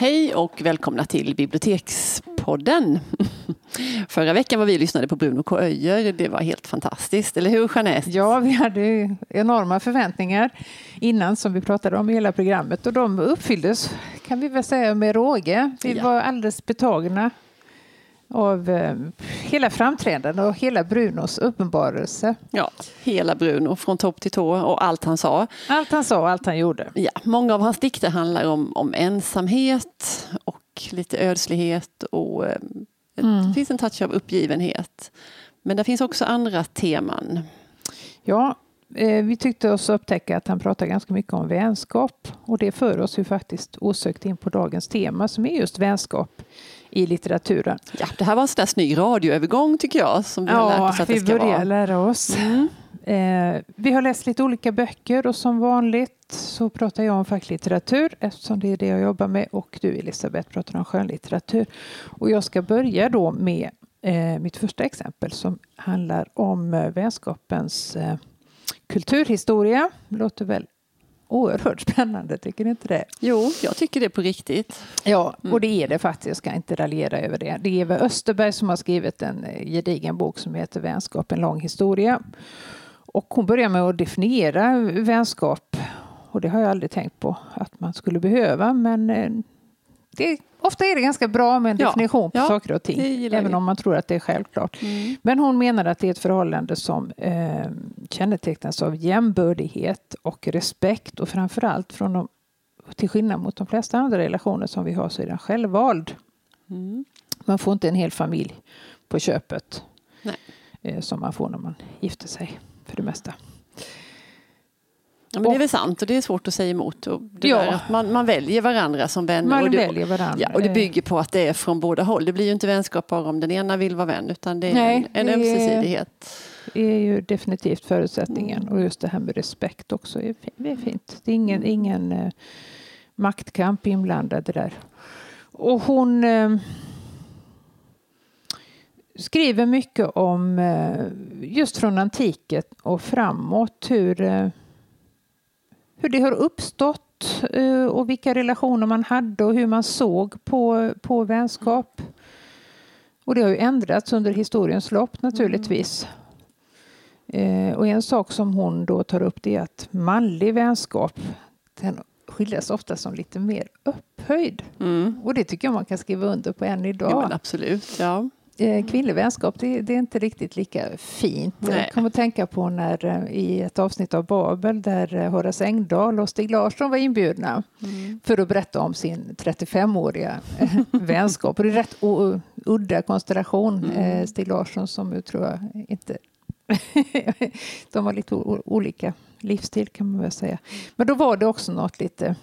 Hej och välkomna till Bibliotekspodden. Förra veckan var vi och lyssnade på Bruno K. Öijer. Det var helt fantastiskt, eller hur Jeanette? Ja, vi hade enorma förväntningar innan som vi pratade om i hela programmet och de uppfylldes kan vi väl säga med råge. Vi ja. var alldeles betagna av eh, hela framträdandet och hela Brunos uppenbarelse. Ja, hela Bruno från topp till tå och allt han sa. Allt han sa och allt han gjorde. Ja, många av hans dikter handlar om, om ensamhet och lite ödslighet och eh, mm. det finns en touch av uppgivenhet. Men det finns också andra teman. Ja, eh, vi tyckte oss upptäcka att han pratar ganska mycket om vänskap och det för oss ju faktiskt osökt in på dagens tema som är just vänskap i litteraturen. Ja, det här var en sån snygg radioövergång tycker jag. Som vi ja, har lärt oss att vi det ska börjar vara. lära oss. Mm. Eh, vi har läst lite olika böcker och som vanligt så pratar jag om facklitteratur eftersom det är det jag jobbar med och du Elisabeth pratar om skönlitteratur. Och jag ska börja då med eh, mitt första exempel som handlar om eh, vänskapens eh, kulturhistoria. Låter väl oerhört spännande, tycker ni inte det? Jo, jag tycker det på riktigt. Ja, mm. och det är det faktiskt. Jag ska inte raljera över det. Det är Eva Österberg som har skrivit en eh, gedigen bok som heter Vänskap, en lång historia. Och hon börjar med att definiera vänskap. Och det har jag aldrig tänkt på att man skulle behöva, men eh, det Ofta är det ganska bra med en definition på ja, saker och ting, även vi. om man tror att det är självklart. Mm. Men hon menar att det är ett förhållande som eh, kännetecknas av jämbördighet och respekt och framförallt från de, till skillnad mot de flesta andra relationer som vi har så är den självvald. Mm. Man får inte en hel familj på köpet eh, som man får när man gifter sig för det mesta. Ja, men det är väl sant och det är svårt att säga emot. Och det ja. att man, man väljer varandra som vänner. Man och det, väljer varandra. Ja, och det bygger på att det är från båda håll. Det blir ju inte vänskap bara om den ena vill vara vän utan det är Nej, en, en ömsesidighet. Det är ju definitivt förutsättningen. Mm. Och just det här med respekt också är, är fint. Det är ingen, ingen eh, maktkamp inblandad där. Och hon eh, skriver mycket om eh, just från antiken och framåt hur eh, hur det har uppstått eh, och vilka relationer man hade och hur man såg på, på vänskap. Och det har ju ändrats under historiens lopp naturligtvis. Mm. Och en sak som hon då tar upp det är att manlig vänskap den skildras ofta som lite mer upphöjd. Mm. Och det tycker jag man kan skriva under på än idag. Ja, absolut, ja. Eh, kvinnlig vänskap, det, det, är inte riktigt lika fint. Nej. Jag kommer att tänka på när eh, i ett avsnitt av Babel där eh, Horace Engdahl och Stig Larsson var inbjudna mm. för att berätta om sin 35-åriga vänskap. Och det är rätt udda konstellation. Mm. Stig Larsson som tror jag inte... de har lite olika livsstil kan man väl säga. Men då var det också något lite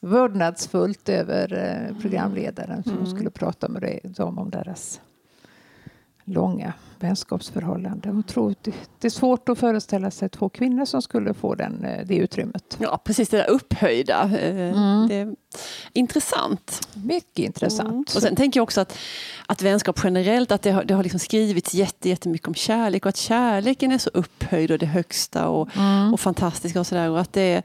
vördnadsfullt över programledaren som mm. skulle prata med dem om deras långa vänskapsförhållanden. Och tror det är svårt att föreställa sig två kvinnor som skulle få den, eh, det utrymmet. Ja, precis det där upphöjda. Eh, mm. Det intressant. Mycket intressant. Mm. Och sen tänker jag också att, att vänskap generellt, att det har, det har liksom skrivits jättemycket om kärlek och att kärleken är så upphöjd och det högsta och, mm. och fantastiska och sådär. Och att det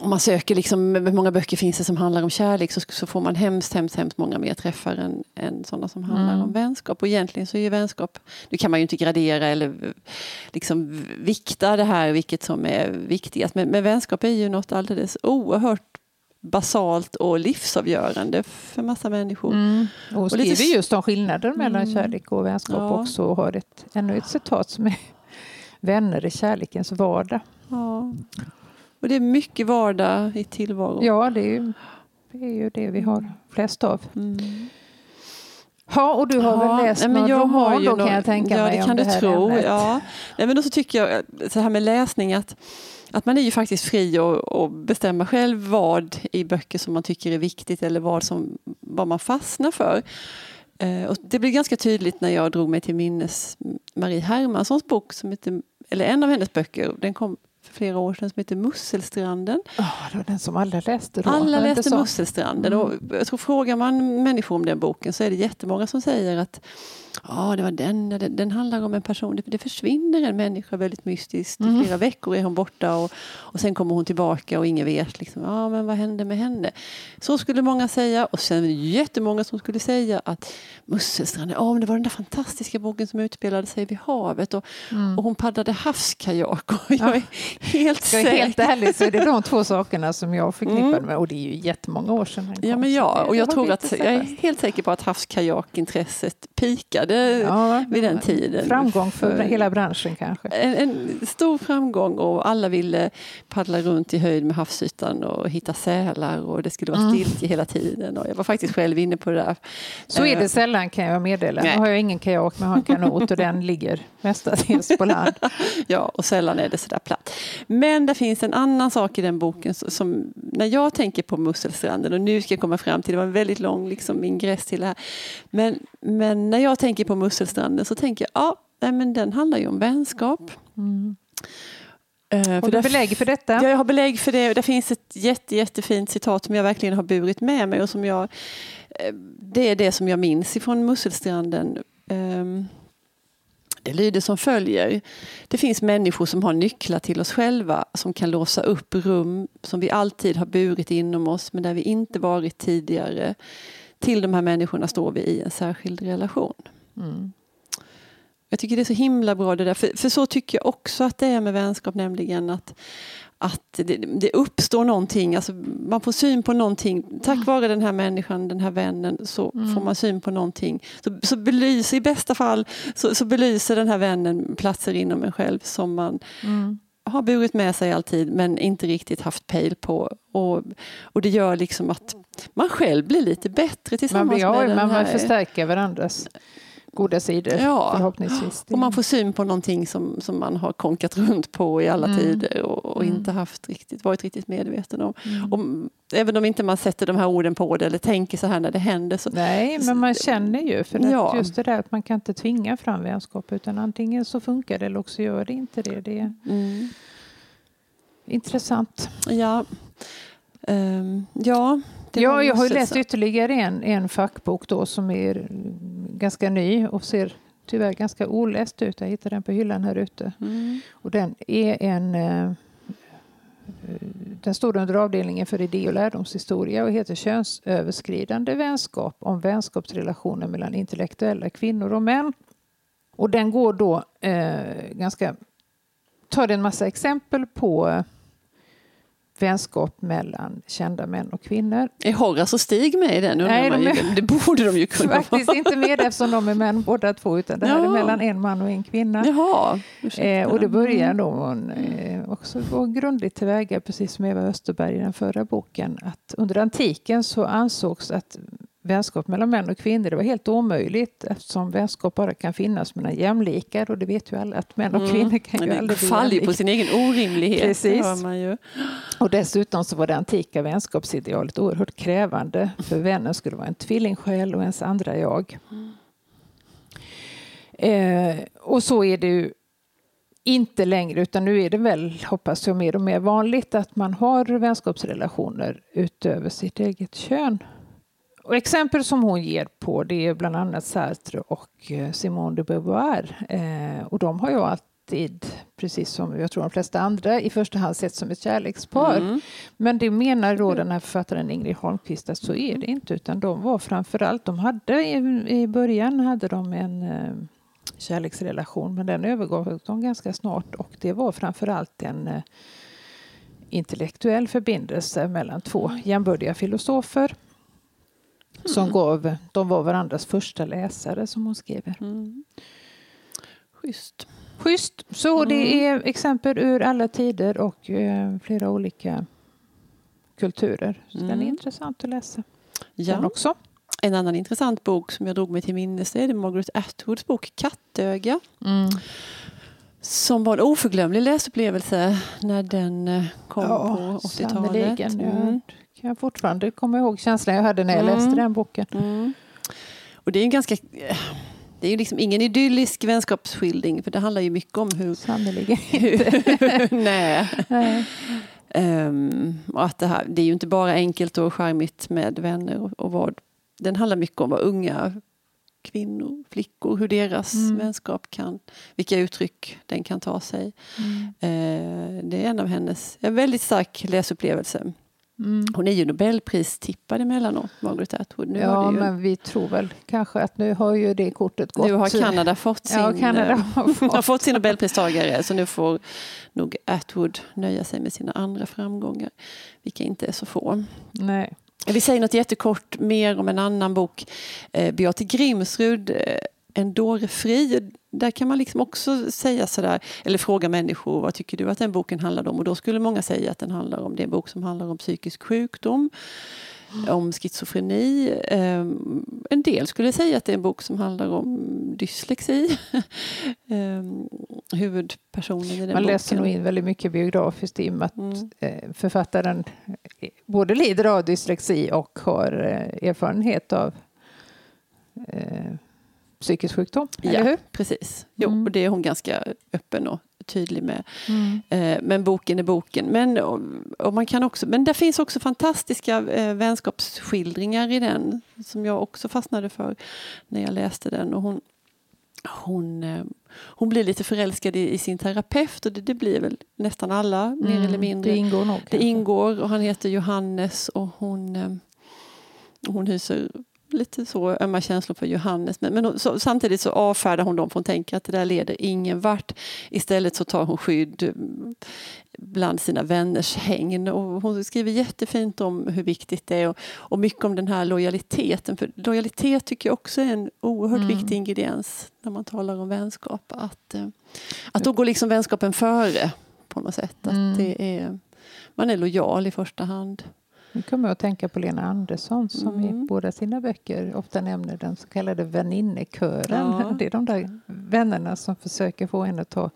om man söker liksom, hur många böcker finns det som handlar om kärlek så, så får man hemskt, hemskt, hemskt många mer träffar än, än sådana som handlar mm. om vänskap. Och egentligen så är ju vänskap, nu kan man ju inte gradera eller liksom vikta det här vilket som är viktigast. Men, men vänskap är ju något alldeles oerhört basalt och livsavgörande för massa människor. Mm. Och, och skriver lite... just om skillnaden mellan mm. kärlek och vänskap ja. också och har ett, ännu ett citat som är Vänner i kärlekens vardag. Ja. Och det är mycket vardag i tillvaron. Ja, det är ju det, är ju det vi har flest av. Mm. Ja, och du har ja, väl läst nej, någon roman då kan jag tänka ja, mig det kan du det tro. Ämnet. Ja. Nej, men då så tycker jag, så här med läsning, att, att man är ju faktiskt fri att bestämma själv vad i böcker som man tycker är viktigt eller vad, som, vad man fastnar för. Eh, och det blev ganska tydligt när jag drog mig till minnes Marie Hermanssons bok, som heter, eller en av hennes böcker, den kom för flera år sedan som heter Musselstranden. Oh, det var den som alla läste då. Alla läste Musselstranden. Mm. Och jag tror, frågar man människor om den boken så är det jättemånga som säger att Ja, det var den. Den, den handlar om en person. Det, det försvinner en människa väldigt mystiskt. I flera veckor är hon borta och, och sen kommer hon tillbaka och ingen vet liksom, ja, men vad hände med henne. Så skulle många säga. Och sen jättemånga som skulle säga att Musselstranden, ja, men det var den där fantastiska boken som utspelade sig vid havet. Och, och hon paddlade havskajak. Och jag är helt Ska jag säker. helt ärlig så är det de två sakerna som jag förknippade med. Och det är ju jättemånga år sedan. Ja, men ja, och jag tror att jag är helt säker på att havskajakintresset pikade Ja, vid den tiden. Framgång för För- hela branschen kanske. En, en stor framgång och alla ville paddla runt i höjd med havsytan och hitta sälar och det skulle vara Mm. hela tiden. Och jag var faktiskt själv inne på det där. Så är Eh, det sällan kan jag meddela. Nej. Nu har jag ingen kajak men jag har en kanot och den ligger mestadels på land. Ja, och sällan är det sådär platt. Men det finns en annan sak i den boken som när jag tänker på Musselstranden och nu ska jag komma fram till, det var en väldigt lång liksom, ingress till det här. Men, men när jag tänker på Musselstranden så tänker jag, ja, nej, men den handlar ju om vänskap. Eh, för Har du där- belägg för detta? Ja, jag har belägg för det. Det finns ett jätte, jättefint citat som jag verkligen har burit med mig och som jag, eh, det är det som jag minns ifrån Musselstranden. Ehm, Det lyder som följer. Det finns människor som har nycklar till oss själva som kan låsa upp rum som vi alltid har burit inom oss men där vi inte varit tidigare. Till de här människorna står vi i en särskild relation. Mm. Jag tycker det är så himla bra det där. För, för så tycker jag också att det är med vänskap, nämligen att, att det, det uppstår någonting, alltså man får syn på någonting. Tack vare den här människan, den här vännen, så får man syn på någonting. Så, så belyser, i bästa fall, så, så belyser den här vännen platser inom en själv som man Mm. har burit med sig alltid men inte riktigt haft pejl på. Och, och det gör liksom att man själv blir lite bättre Man, tillsammans blir, ja, med den man här. förstärker varandras goda sidor Ja. förhoppningsvis. Och man får syn på någonting som, som man har konkat runt på i alla Mm. tider och, och Mm. inte haft riktigt, varit riktigt medveten om. Mm. Och, även om inte man sätter de här orden på det eller tänker så här när det händer så Nej, men man känner ju. För att Ja. just det där att man kan inte tvinga fram vänskap utan antingen så funkar det eller också gör det inte det. Det är mm, intressant. ja. Ehm, ja, Ja, jag har ju läst ytterligare en, en fackbok då som är ganska ny och ser tyvärr ganska oläst ut. Jag hittade den på hyllan här ute. Mm. Och den är en... eh, Den står under avdelningen för idé och lärdomshistoria och heter Könsöverskridande vänskap om vänskapsrelationer mellan intellektuella kvinnor och män. Och den går då eh, ganska... tar en massa exempel på eh, vänskap mellan kända män och kvinnor. Är Horace och Stig med i den? Nej, de ju. är- Det borde de ju kunna Faktiskt inte med eftersom de är män båda två utan det här är Ja. mellan en man och en kvinna. Jaha. Eh, och det börjar då hon eh, också gå grundligt tillväga, precis som Eva Österberg i den förra boken, att under antiken så ansågs att vänskap mellan män och kvinnor det var helt omöjligt eftersom vänskap bara kan finnas mellan jämlikar och det vet ju alla att män och Mm. kvinnor kan ju aldrig bli faller ju på sin egen orimlighet. Precis. Och dessutom så var det antika vänskapsidealet oerhört krävande för vännen skulle vara en tvillingsjäl och ens andra jag. Eh, och så är det ju inte längre utan nu är det väl, hoppas jag, mer och mer vanligt att man har vänskapsrelationer utöver sitt eget kön. Och exempel som hon ger på det är bland annat Sartre och eh, Simone de Beauvoir. Eh, och de har ju alltid, precis som jag tror de flesta andra, i första hand sett som ett kärlekspar. Mm. Men det menar då den här författaren Ingrid Holmqvist att så är det inte utan de var framförallt, de hade i, i början hade de en eh, kärleksrelation men den övergav de ganska snart och det var framförallt en eh, intellektuell förbindelse mellan två jämbördiga filosofer som gav, de var varandras första läsare som hon skriver. Mm. Schysst. Schysst! Så det är exempel ur alla tider och eh, flera olika kulturer. Så Den är Mm. intressant att läsa. Den Ja. också. En annan intressant bok som jag drog mig till minnes är Margaret Atwoods bok Kattöga. Som var en oförglömlig läsupplevelse när den eh, kom på 80-talet. sannerligen. Mm. Jag kan fortfarande komma ihåg känslan jag hade när jag Mm. läste den boken. Mm. Och det är ju ganska... Det är ju liksom ingen idyllisk vänskapsskildring för det handlar ju mycket om hur... Sannerligen. Nej. Nej. Ehm, och att det, här, det är ju inte bara enkelt och charmigt med vänner och, och vad. Den handlar mycket om vad unga kvinnor, flickor, hur deras mm. vänskap kan, vilka uttryck den kan ta sig. Mm. Eh, det är en av hennes, en väldigt stark läsupplevelse. Mm. Hon är ju Nobelpristippad emellanåt, Margaret Atwood. Nu ja, ju... men vi tror väl kanske att nu har ju det kortet gått. Nu har Kanada fått sin, ja, Kanada eh, har fått. har fått sin Nobelpristagare så nu får nog Atwood nöja sig med sina andra framgångar, vilka inte är så få. Nej. Vi säger något jättekort mer om en annan bok. Eh, Beate Grimsrud, eh, En dåre fri. Där kan man liksom också säga sådär, eller fråga människor vad tycker du att den boken handlar om? Och då skulle många säga att den handlar om, det är en bok som handlar om psykisk sjukdom, mm. om schizofreni. Um, en del skulle säga att det är en bok som handlar om dyslexi. um, huvudpersonen i den Man boken. läser nog in väldigt mycket biografiskt i och med att mm. Eh, författaren eh, både lider av dyslexi och har eh, erfarenhet av eh, psykisk sjukdom, ja, eller hur? precis. Jo, mm. och det är hon ganska öppen och tydlig med. Mm. Eh, men boken är boken. Men, och, och, man kan också, men det finns också fantastiska eh, vänskapsskildringar i den som jag också fastnade för när jag läste den. Och hon, hon, eh, hon blir lite förälskad i, i, sin terapeut och det, det blir väl nästan alla mm. mer eller mindre. Det ingår nog. Det ingår och han heter Johannes och hon, eh, hon hyser lite så ömma känslor för Johannes. Men, men så, samtidigt så avfärdar hon dem för hon tänker att det där leder ingen vart. Istället så tar hon skydd mm, bland sina vänners. Och hon skriver jättefint om hur viktigt det är och, och mycket om den här lojaliteten. För lojalitet tycker jag också är en oerhört mm. viktig ingrediens när man talar om vänskap. Att, eh, att då går liksom vänskapen före på något sätt. Att mm. det är, man är lojal i första hand. Nu kommer jag att tänka på Lena Andersson som mm. i båda sina böcker ofta nämner den så kallade väninnekören. Ja. Det är de där vännerna som försöker få henne att ta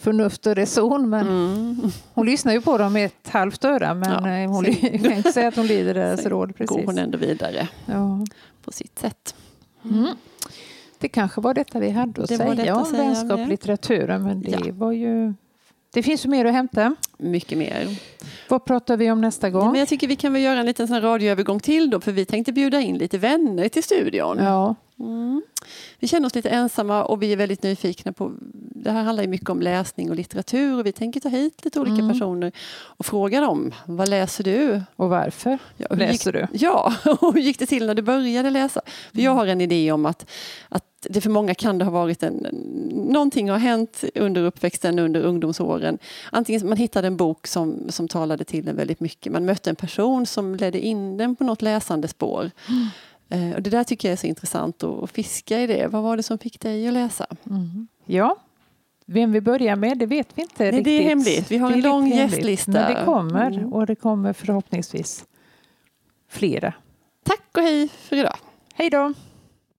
förnuft och reson. Men mm. Hon lyssnar ju på dem med ett halvt öra men ja, eh, hon kan inte säga att hon lyder deras råd. Precis. går hon ändå vidare ja. på sitt sätt. Mm. Det kanske var detta vi hade att det säga om vänskap litteraturen men det var ju det finns ju mer att hämta. Mycket mer. Vad pratar vi om nästa gång? Ja, men jag tycker vi kan väl göra en liten sån radioövergång till då, för vi tänkte bjuda in lite vänner till studion. Ja. Mm. Vi känner oss lite ensamma och vi är väldigt nyfikna på... Det här handlar ju mycket om läsning och litteratur och vi tänker ta hit lite olika mm. personer och fråga dem, vad läser du? Och varför ja, läser gick, du? Ja, och hur gick det till när du började läsa? För jag har en idé om att, att det för många kan det ha varit en... Någonting har hänt under uppväxten, under ungdomsåren. Antingen man hittade en bok som, som talade till en väldigt mycket. Man mötte en person som ledde in den på något läsande spår. Mm. Eh, och det där tycker jag är så intressant att fiska i det. Vad var det som fick dig att läsa? Mm. Ja, vem vi börjar med det vet vi inte Nej, riktigt. Det är hemligt. Vi har en lång gästlista. Men det kommer mm. och det kommer förhoppningsvis flera. Tack och hej för idag. Hej då.